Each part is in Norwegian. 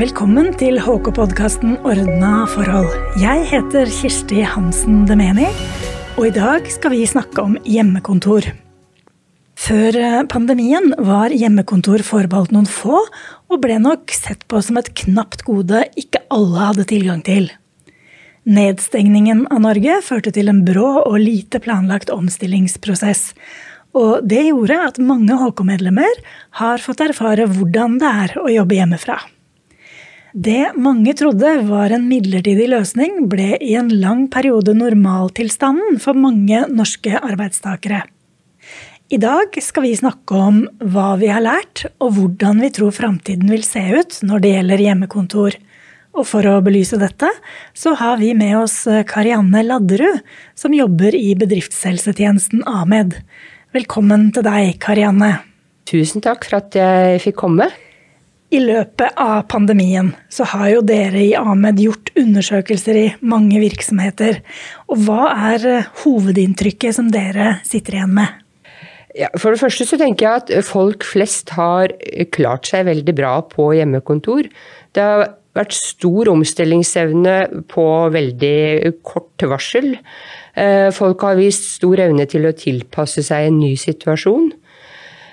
Velkommen til HK-podkasten Ordna forhold. Jeg heter Kirsti Hansen Demeni, og i dag skal vi snakke om hjemmekontor. Før eh, pandemien var hjemmekontor forbeholdt noen få, og ble nok sett på som et knapt gode ikke alle hadde tilgang til. Nedstengningen av Norge førte til en brå og lite planlagt omstillingsprosess. Og det gjorde at mange HK-medlemmer har fått erfare hvordan det er å jobbe hjemmefra. Det mange trodde var en midlertidig løsning, ble i en lang periode normaltilstanden for mange norske arbeidstakere. I dag skal vi snakke om hva vi har lært, og hvordan vi tror framtiden vil se ut når det gjelder hjemmekontor. Og for å belyse dette, så har vi med oss Karianne Ladderud, som jobber i bedriftshelsetjenesten Amed. Velkommen til deg, Karianne. Tusen takk for at jeg fikk komme. I løpet av pandemien så har jo dere i Ahmed gjort undersøkelser i mange virksomheter. Og hva er eh, hovedinntrykket som dere sitter igjen med? Ja, for det første så tenker jeg at folk flest har klart seg veldig bra på hjemmekontor. Det har vært stor omstillingsevne på veldig kort varsel. Eh, folk har vist stor evne til å tilpasse seg en ny situasjon.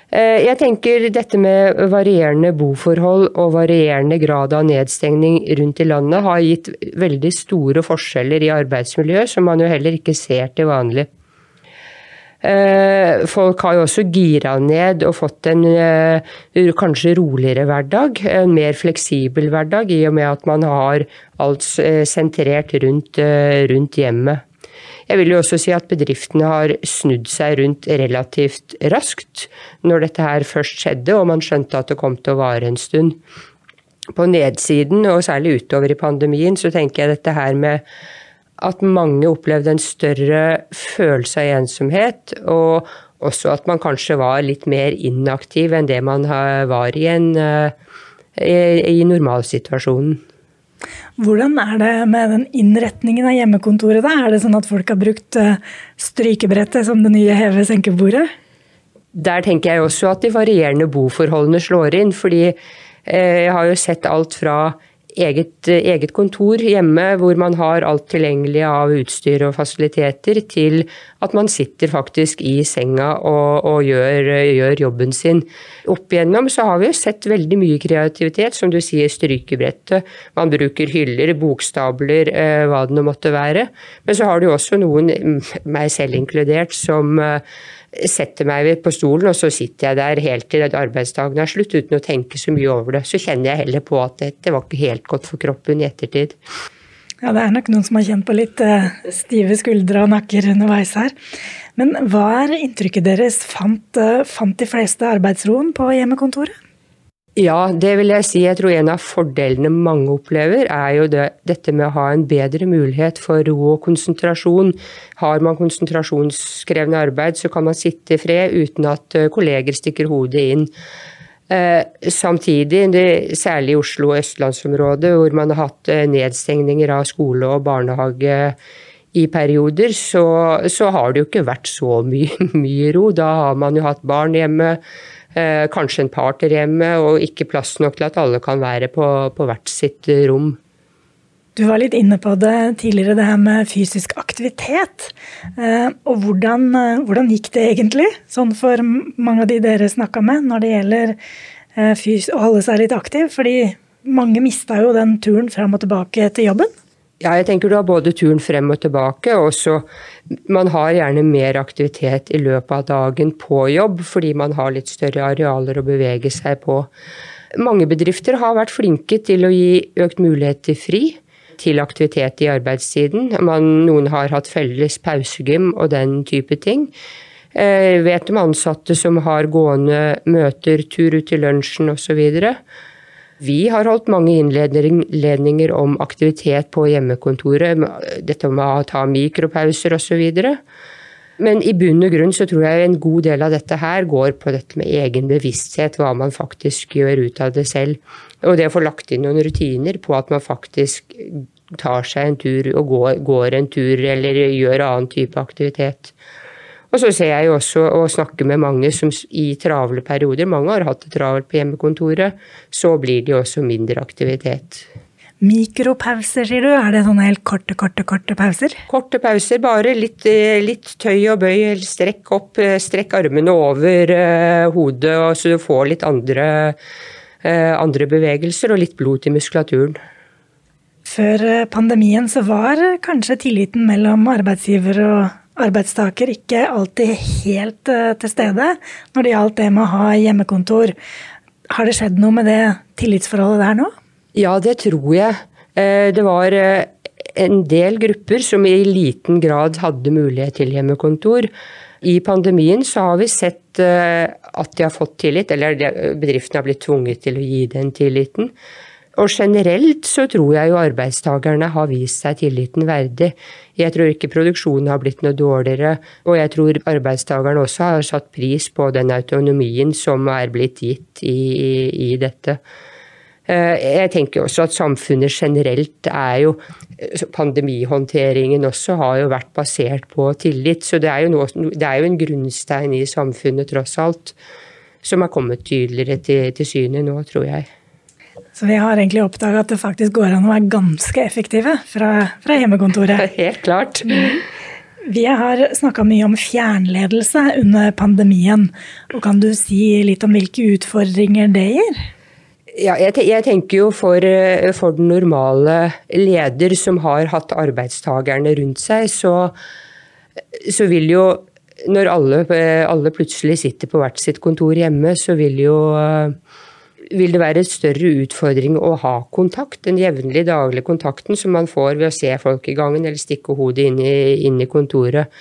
Eh, jeg tenker dette med varierende boforhold og varierende grad av nedstengning rundt i landet har gitt veldig store forskjeller i arbeidsmiljøet, som man jo heller ikke ser til vanlig. Eh, folk har jo også gira ned og fått en eh, kanskje roligere hverdag. En mer fleksibel hverdag, i og med at man har alt sentrert rundt, rundt hjemmet. Jeg vil jo også si at bedriftene har snudd seg rundt relativt raskt når dette her først skjedde og man skjønte at det kom til å vare en stund. På nedsiden, og særlig utover i pandemien, så tenker jeg dette her med at mange opplevde en større følelse av ensomhet, og også at man kanskje var litt mer inaktiv enn det man var i, en, eh, i normalsituasjonen. Hvordan er det med den innretningen av hjemmekontoret? da? Er det sånn at folk har brukt eh, strykebrettet som det nye heve-senkebordet? Der tenker jeg også at de varierende boforholdene slår inn. fordi eh, jeg har jo sett alt fra eget, eget, kontor hjemme hvor man har alt tilgjengelig av utstyr og fasiliteter, til at man sitter faktisk i senga og, og gjør, gjør, jobben sin. Opp igjennom så har vi jo sett veldig mye kreativitet, som du sier, strykebrettet. Man bruker hyller, bokstabler, eh, hva det nå måtte være. Men så har du også noen, meg selv inkludert, som eh, setter meg på stolen, og så sitter jeg der helt til arbeidsdagen er slutt uten å tenke så mye over det. Så kjenner jeg heller på at dette var ikke helt godt for kroppen i ettertid. Ja, det er nok noen som har kjent på litt uh, stive skuldre og nakker underveis her. Men hva er inntrykket deres? Fant, uh, fant de fleste arbeidsroen på hjemmekontoret? Ja, det vil jeg si. Jeg tror en av fordelene mange opplever, er jo det, dette med å ha en bedre mulighet for ro og konsentrasjon. Har man konsentrasjonskrevende arbeid, så kan man sitte i fred uten at eh, kolleger stikker hodet inn. Eh, samtidig, særlig i Oslo og østlandsområdet, hvor man har hatt eh, nedstengninger av skole og barnehage i perioder, så, så har det jo ikke vært så mye, mye ro. Da har man jo hatt barn hjemme kanskje en partner hjemme, og ikke plass nok til at alle kan være på, på hvert sitt rom. Du var litt inne på det tidligere, det her med fysisk aktivitet. Eh, og hvordan, eh, hvordan gikk det egentlig, sånn for mange av de dere snakka med, når det gjelder å holde seg litt aktiv? Fordi mange mista jo den turen fram og tilbake til jobben. Ja, jeg tenker du har både turen frem og tilbake, og så man har gjerne mer aktivitet i løpet av dagen på jobb, fordi man har litt større arealer å bevege seg på. Mange bedrifter har vært flinke til å gi økt mulighet til fri, til aktivitet i arbeidstiden. Man, noen har hatt felles pausegym og den type ting. Jeg eh, vet om ansatte som har gående møter, tur ut til lunsjen osv. Vi har holdt mange innledninger om aktivitet på hjemmekontoret, dette med å ta mikropauser osv. Men i bunn og grunn så tror jeg en god del av dette her går på dette med egen bevissthet, hva man faktisk gjør ut av det selv. Og det å få lagt inn noen rutiner på at man faktisk tar seg en tur og går, går en tur eller gjør annen type aktivitet. Og så ser jeg jo også og snakker med mange som i travle perioder, mange har hatt det travelt på hjemmekontoret, så blir det jo også mindre aktivitet. Mikropauser, sier du. Er det sånne helt korte, korte, korte pauser? Korte pauser, bare litt, eh, litt tøy og bøy. Strekk opp, eh, strekk armene over uh, hodet, så du får litt andre, andre bevegelser og litt blod til muskulaturen. Før pandemien så var kanskje tilliten mellom arbeidsgiver og arbeidstaker ikke alltid helt uh, til stede når det gjaldt det med å ha hjemmekontor. Har det skjedd noe med det tillitsforholdet der nå? Ja, det tror jeg. Eh, det var eh, en del grupper som i liten grad hadde mulighet til hjemmekontor. I pandemien så har vi sett eh, at de har fått tillit, eller bedriftene har blitt tvunget til å gi den tilliten. Og generelt så tror jeg jo arbeidstakerne har vist seg tilliten verdig. Jeg tror ikke produksjonen har blitt noe dårligere, og jeg tror arbeidstakerne også har satt pris på den autonomien som er blitt gitt i, i, i dette. Eh, jeg tenker også at samfunnet generelt er jo Pandemihåndteringen også har jo vært basert på tillit. Så det er jo, noe, det er jo en grunnstein i samfunnet, tross alt, som er kommet tydeligere til, til syne nå, tror jeg. Så vi har egentlig oppdaga at det faktisk går an å være ganske effektive fra, fra hjemmekontoret. Helt klart. Vi har snakka mye om fjernledelse under pandemien. og Kan du si litt om hvilke utfordringer det gir? Ja, jeg, tenker jo for, eh, for, den normale leder som har hatt arbeidstakerne rundt seg, så, så vil jo Når alle, eh, alle, plutselig sitter på hvert sitt kontor hjemme, så vil jo eh, vil det være en større utfordring å ha kontakt, den jevnlige daglige kontakten som man får ved å se folk i gangen eller stikke hodet inn i, inn i kontoret.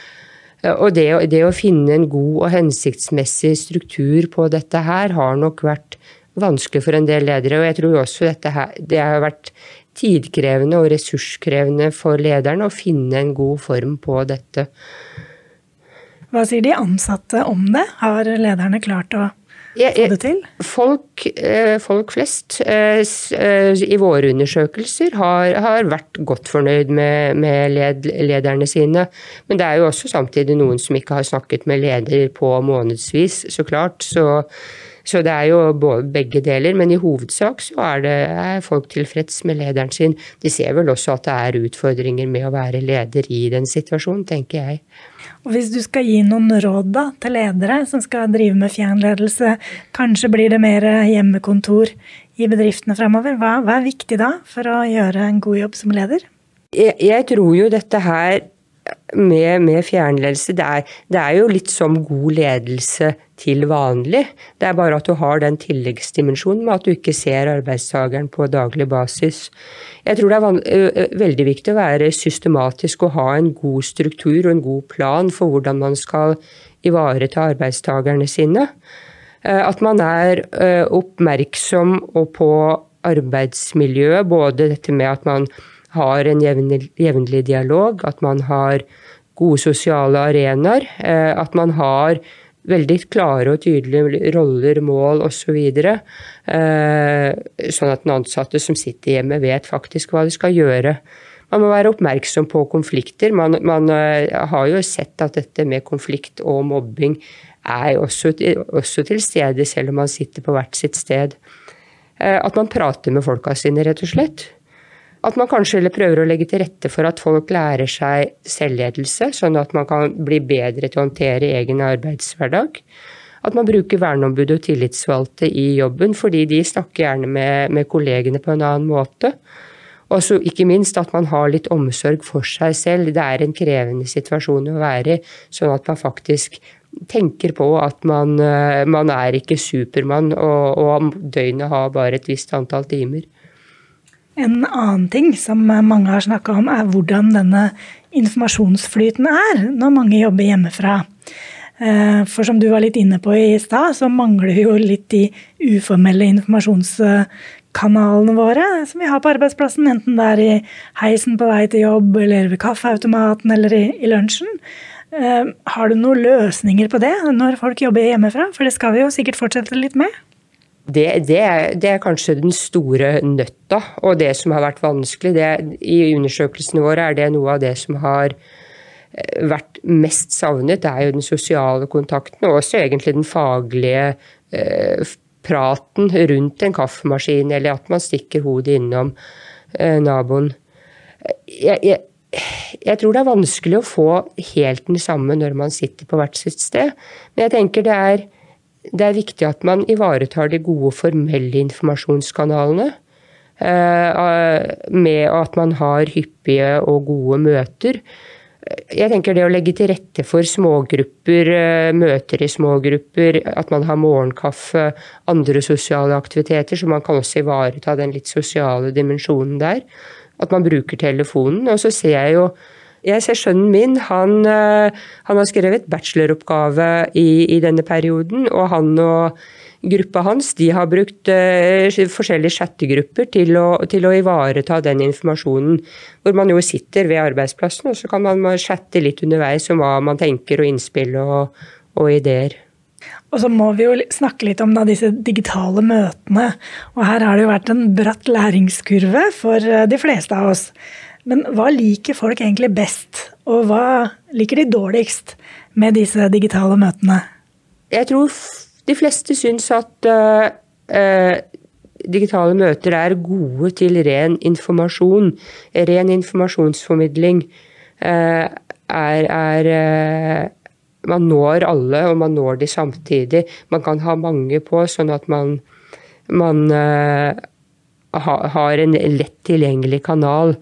Og det, det, å finne en god og hensiktsmessig struktur på dette her har nok vært vanskelig for en del ledere. Og jeg tror også dette her, det har vært tidkrevende og ressurskrevende for lederne å finne en god form på dette. Hva sier de ansatte om det? Har lederne klart å få det til? Folk, eh, folk flest eh, eh, i våre undersøkelser har, har vært godt fornøyd med, med led, lederne sine. Men det er jo også samtidig noen som ikke har snakket med leder på månedsvis, så klart. Så så det er jo begge deler, men i hovedsak så er, det, er folk tilfreds med lederen sin. De ser vel også at det er utfordringer med å være leder i den situasjonen, tenker jeg. Og Hvis du skal gi noen råd da, til ledere som skal drive med fjernledelse, kanskje blir det mer hjemmekontor i bedriftene fremover. Hva, hva er viktig da for å gjøre en god jobb som leder? Jeg, jeg tror jo dette her med, med fjernledelse, det er, det er, jo litt som god ledelse til vanlig. Det er bare at du har den tilleggsdimensjonen med at du ikke ser arbeidstakeren på daglig basis. Jeg tror det er veldig viktig å være systematisk og ha en god struktur og en god plan for hvordan man skal ivareta arbeidstakerne sine. At man er oppmerksom på arbeidsmiljøet, både dette med at man har en jevnlig, dialog, at man har gode sosiale arenaer, eh, at man har veldig klare og tydelige roller, mål osv. Så videre, sånn at den ansatte som sitter hjemme, vet faktisk hva de skal gjøre. Man må være oppmerksom på konflikter. Man, man eh, har jo sett at dette med konflikt og mobbing er også, også til stede, selv om man sitter på hvert sitt sted. At man prater med folka sine, rett og slett. At man kanskje prøver å legge til rette for at folk lærer seg selvledelse, sånn at man kan bli bedre til å håndtere egen arbeidshverdag. At man bruker verneombud og tillitsvalgte i jobben, fordi de snakker gjerne med, med kollegene på en annen måte. Og så ikke minst at man har litt omsorg for seg selv. Det er en krevende situasjon å være i, sånn at man faktisk tenker på at man, eh, man er ikke Supermann, og, og døgnet har bare et visst antall timer. En annen ting som mange har snakka om, er hvordan denne informasjonsflyten er når mange jobber hjemmefra. Eh, for som du var litt inne på i stad, så mangler vi jo litt de uformelle informasjonskanalene våre som vi har på arbeidsplassen. Enten det er i heisen på vei til jobb, eller ved kaffeautomaten eller i, i lunsjen. Eh, har du noen løsninger på det når folk jobber hjemmefra? For det skal vi jo sikkert fortsette litt med. Det, det, det, er, kanskje den store nøtta, og det som har vært vanskelig. Det, I undersøkelsene våre er det noe av det som har vært mest savnet, det er jo den sosiale kontakten, og også egentlig den faglige eh, praten rundt en kaffemaskin, eller at man stikker hodet innom eh, naboen. Jeg, jeg, jeg, tror det er vanskelig å få helt den samme når man sitter på hvert sitt sted, men jeg tenker det er, det er viktig at man ivaretar de gode formelle informasjonskanalene. Med at man har hyppige og gode møter jeg tenker det å legge til rette for smågrupper, eh, møter i smågrupper, at man har morgenkaffe, andre sosiale aktiviteter, så man kan også ivareta den litt sosiale dimensjonen der. At man bruker telefonen. Og så ser jeg jo jeg ser sønnen min, han, eh, han har skrevet bacheloroppgave i, i denne perioden, og han og gruppa hans de har brukt uh, forskjellige chattegrupper til å, til å, ivareta den informasjonen. Hvor man jo sitter ved arbeidsplassen, og så kan man chatte litt underveis om hva man tenker og innspill og, og ideer. Og så må vi jo snakke litt om da, disse digitale møtene. Og her har det jo vært en bratt læringskurve for eh, de fleste av oss. Men hva liker folk egentlig best, og hva liker de dårligst med disse digitale møtene? Jeg tror de fleste syns at uh, uh, digitale møter er gode til ren informasjon. Ren informasjonsformidling uh, er, er Man når alle, og man når de samtidig. Man kan ha mange på, sånn at man, man ha, har en lett tilgjengelig kanal.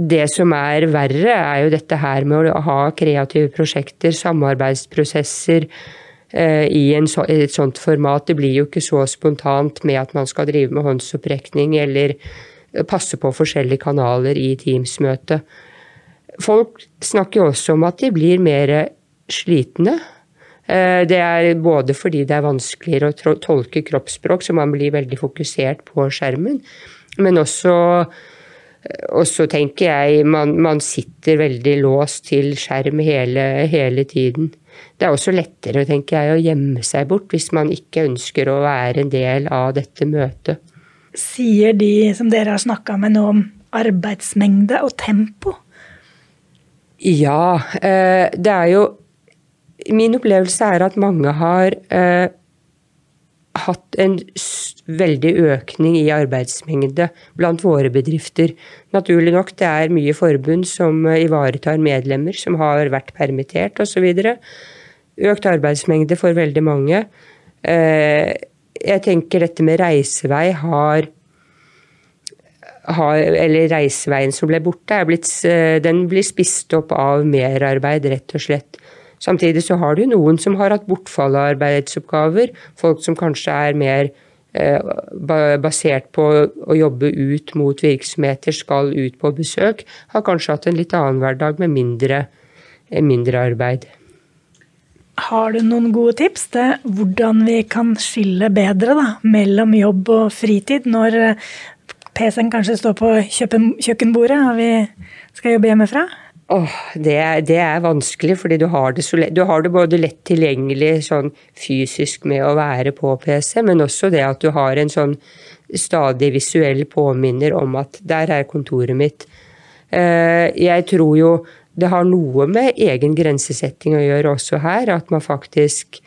Det som er verre, er jo dette her med å ha kreative prosjekter, samarbeidsprosesser, Eh, i så, et sånt format. Det blir jo ikke så spontant med at man skal drive med håndsopprekning eller eh, passe på forskjellige kanaler i Teams-møtet. Folk snakker også om at de blir mer slitne. Eh, det er både fordi det er vanskeligere å tolke kroppsspråk, så man blir veldig fokusert på skjermen, men også og så tenker jeg man, man sitter veldig låst til skjerm hele, hele tiden. Det er også lettere tenker jeg, å gjemme seg bort hvis man ikke ønsker å være en del av dette møtet. Sier de som dere har snakka med nå om arbeidsmengde og tempo? Ja. Eh, det er jo Min opplevelse er at mange har eh, hatt en veldig økning i arbeidsmengde blant våre bedrifter. Naturlig nok, det er mye forbund som eh, ivaretar medlemmer som har vært permittert osv. Økt arbeidsmengde for veldig mange. Eh, jeg tenker dette med reisevei har, Eller reiseveien som ble borte, blitt, eh, den blir spist opp av merarbeid, rett og slett. Samtidig så har du noen som har hatt bortfall av arbeidsoppgaver. Folk som kanskje er mer eh, basert på å jobbe ut mot virksomheter, skal ut på besøk, har kanskje hatt en litt annen hverdag med mindre, mindre arbeid. Har du noen gode tips til hvordan vi kan skille bedre da, mellom jobb og fritid, når eh, PC-en kanskje står på kjøkkenbordet og vi skal jobbe hjemmefra? Oh, det, det, er, vanskelig, fordi du har, det du har det både lett tilgjengelig sånn fysisk med å være på PC, men også det at du har en sånn stadig visuell påminner om at der er kontoret mitt. Eh, jeg tror jo det har noe med egen grensesetting å gjøre også her. At man faktisk,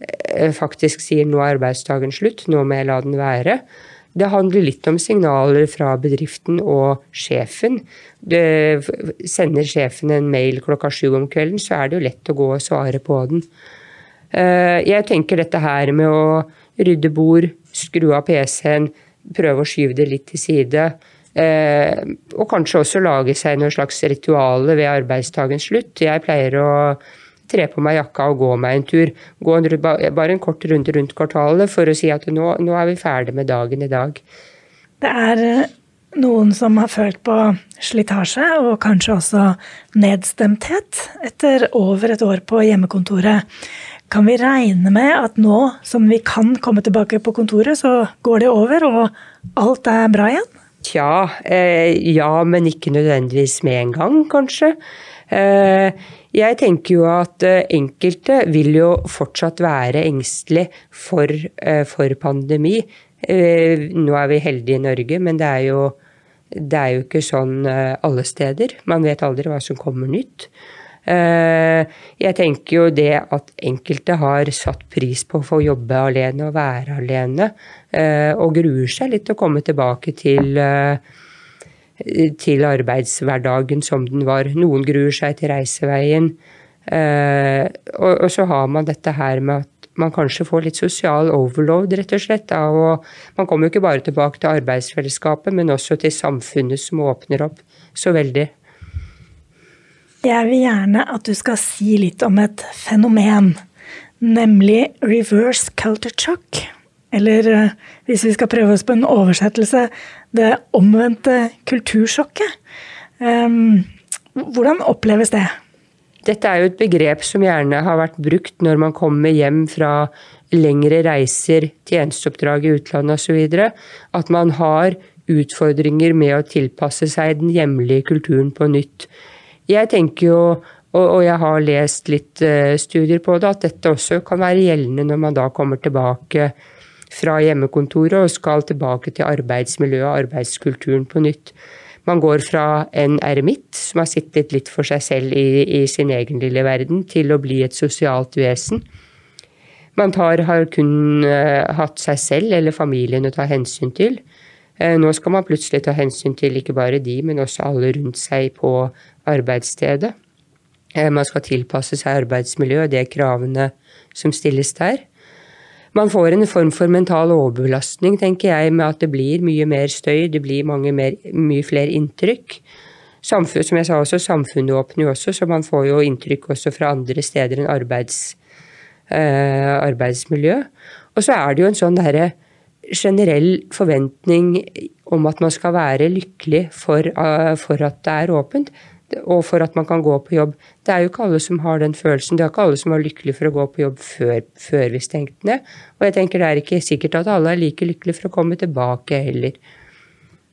eh, faktisk sier nå er arbeidsdagen slutt, nå må jeg la den være. Det handler litt om signaler fra bedriften og sjefen. Det, sender sjefen en mail klokka sju om kvelden, så er det jo lett å gå og svare på den. Eh, jeg tenker dette her med å rydde bord, skru av PC-en, prøve å skyve det litt til side. Eh, og kanskje også lage seg noe slags rituale ved arbeidsdagens slutt. Jeg pleier å tre på meg jakka og gå meg en tur. Gå en, bare en kort runde rundt kvartalet for å si at nå, nå er vi ferdig med dagen i dag. Det er eh, noen som har følt på slitasje og kanskje også nedstemthet etter over et år på hjemmekontoret. Kan vi regne med at nå som vi kan komme tilbake på kontoret, så går det over og alt er bra igjen? Tja, eh, ja, men ikke nødvendigvis med en gang, kanskje. Eh, jeg tenker jo at eh, enkelte vil jo fortsatt være engstelig for, eh, for pandemi. Eh, nå er vi heldige i Norge, men det er, jo, det er jo ikke sånn alle steder. Man vet aldri hva som kommer nytt. Jeg tenker jo det at enkelte har satt pris på å få jobbe alene og være alene, og gruer seg litt til å komme tilbake til til arbeidshverdagen som den var. Noen gruer seg til reiseveien. Eh, og, så har man dette her med at man kanskje får litt sosial overload, rett og slett. og man kommer jo ikke bare tilbake til arbeidsfellesskapet, men også til samfunnet som åpner opp så veldig. Jeg vil gjerne at du skal si litt om et fenomen, nemlig reverse culture shock. Eller eh, hvis vi skal prøve oss på en oversettelse, det omvendte kultursjokket. Ehm, hvordan oppleves det? Dette er jo et begrep som gjerne har vært brukt når man kommer hjem fra lengre reiser, tjenesteoppdrag i utlandet osv. At man har utfordringer med å tilpasse seg den hjemlige kulturen på nytt. Jeg tenker jo, og jeg har lest litt eh, studier på det, at dette også kan være gjeldende når man da kommer tilbake fra hjemmekontoret og skal tilbake til arbeidsmiljøet og arbeidskulturen på nytt. Man går fra en eremitt som har sittet litt for seg selv i, i sin egen lille verden, til å bli et sosialt vesen. Man tar, har kun uh, hatt seg selv eller familien å ta hensyn til. Uh, nå skal man plutselig ta hensyn til ikke bare de, men også alle rundt seg på arbeidsstedet. Uh, man skal tilpasse seg arbeidsmiljøet og de kravene som stilles der. Man får en form for mental overbelastning, tenker jeg, med at det blir mye mer støy, det blir mer, mye flere inntrykk. Samfunn, som jeg sa også, samfunnet åpner jo også, så man får jo inntrykk også fra andre steder enn arbeids, eh, arbeidsmiljø. Og så er det jo en sånn derre generell forventning om at man skal være lykkelig for, uh, for at det er åpent og for at man kan gå på jobb. Det er jo ikke alle som har den følelsen. Det er ikke alle som var lykkelige for å gå på jobb før, før vi stengte ned. Og jeg tenker det er ikke sikkert at alle er like lykkelige for å komme tilbake heller.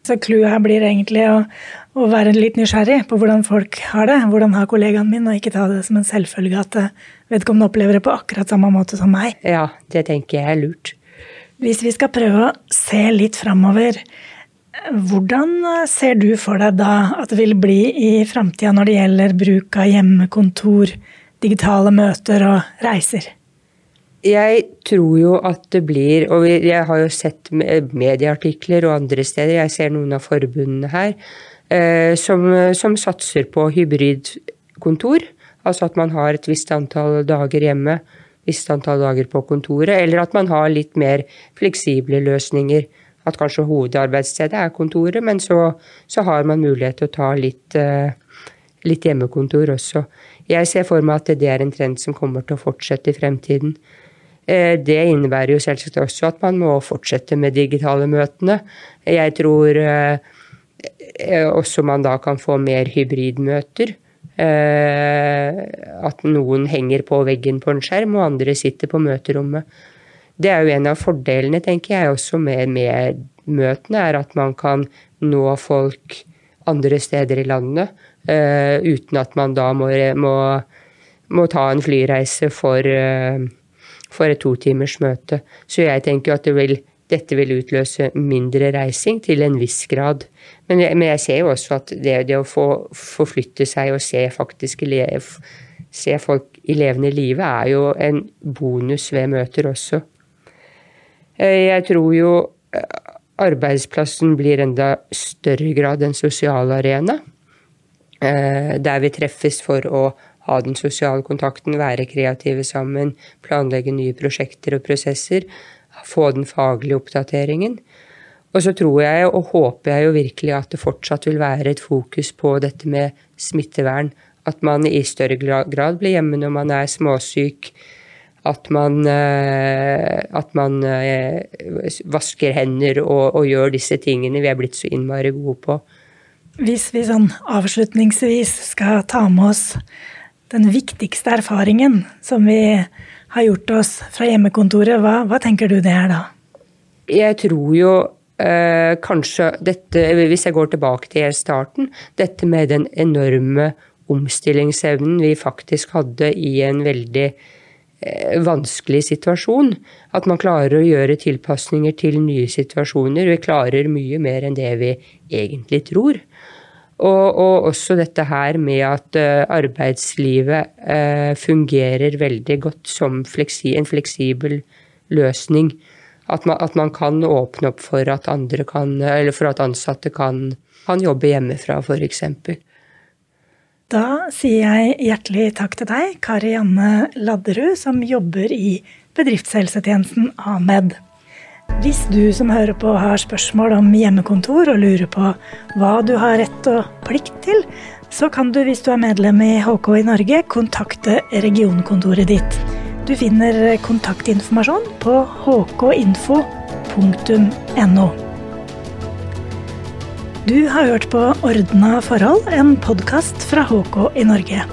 Så clouet her blir egentlig å, å, være litt nysgjerrig på hvordan folk har det. Hvordan har kollegaen min, og ikke ta det som en selvfølge at eh, vedkommende opplever det på akkurat samme måte som meg. Ja, det tenker jeg er lurt. Hvis vi skal prøve å se litt framover, hvordan eh, ser du for deg da at det vil bli i framtida når det gjelder bruk av hjemmekontor, digitale møter og reiser? Jeg tror jo at det blir, og jeg har jo sett medieartikler og andre steder, jeg ser noen av forbundene her, eh, som, som satser på hybridkontor. Altså at man har et visst antall dager hjemme, visst antall dager på kontoret, eller at man har litt mer fleksible løsninger at kanskje hovedarbeidsstedet er kontoret, men så, så har man mulighet til å ta litt, eh, litt, hjemmekontor også. Jeg ser for meg at det er en trend som kommer til å fortsette i fremtiden. Eh, det innebærer jo selvsagt også at man må fortsette med digitale møtene. Jeg tror eh, også man da kan få mer hybridmøter. At noen henger på veggen på en skjerm, og andre sitter på møterommet. Det er jo en av fordelene, tenker jeg, også med, med møtene, er at man kan nå folk andre steder i landet uh, uten at man da må, må, må ta en flyreise for, uh, for et totimers møte. Så jeg tenker at det vil, dette vil utløse mindre reising til en viss grad. Men, men jeg ser jo også at det, det å få forflytte seg og se faktisk se folk i levende live er jo en bonus ved møter også. Eh, jeg tror jo eh, arbeidsplassen blir enda større grad en sosial arena. Eh, der vi treffes for å ha den sosiale kontakten, være kreative sammen, planlegge nye prosjekter og prosesser, få den faglige oppdateringen. Og så tror jeg og håper jeg jo virkelig at det fortsatt vil være et fokus på dette med smittevern. At man i større grad blir hjemme når man er småsyk, at man, eh, at man eh, vasker hender og, og, gjør disse tingene vi er blitt så innmari gode på. Hvis vi sånn avslutningsvis skal ta med oss den viktigste erfaringen som vi har gjort oss fra hjemmekontoret, hva, hva tenker du det er da? Jeg tror jo eh, kanskje dette, hvis jeg går tilbake til starten, dette med den enorme omstillingsevnen vi faktisk hadde i en veldig vanskelig situasjon. At man klarer å gjøre tilpasninger til nye situasjoner. Vi klarer mye mer enn det vi egentlig tror. Og, og, også dette her med at uh, arbeidslivet uh, fungerer veldig godt som fleksi, en fleksibel løsning. At man, at man, kan åpne opp for at kan, for at ansatte kan, kan jobbe hjemmefra, f.eks. Da sier jeg hjertelig takk til deg, Kari Janne Ladderud, som jobber i bedriftshelsetjenesten AMED. Hvis du som hører på har spørsmål om hjemmekontor og lurer på hva du har rett og plikt til, så kan du, hvis du er medlem i HK i Norge, kontakte regionkontoret ditt. Du finner kontaktinformasjon på hkinfo.no. Du har hørt på Ordna forhold, en podkast fra HK i Norge.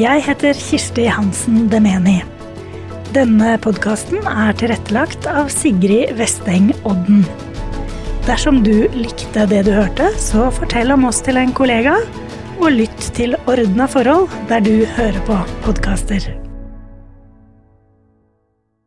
Jeg heter Kirsti Hansen Demeni. Denne podkasten er tilrettelagt av Sigrid Vesteng Odden. Dersom du likte det du hørte, så fortell om oss til en kollega, og lytt til Ordna forhold der du hører på podkaster.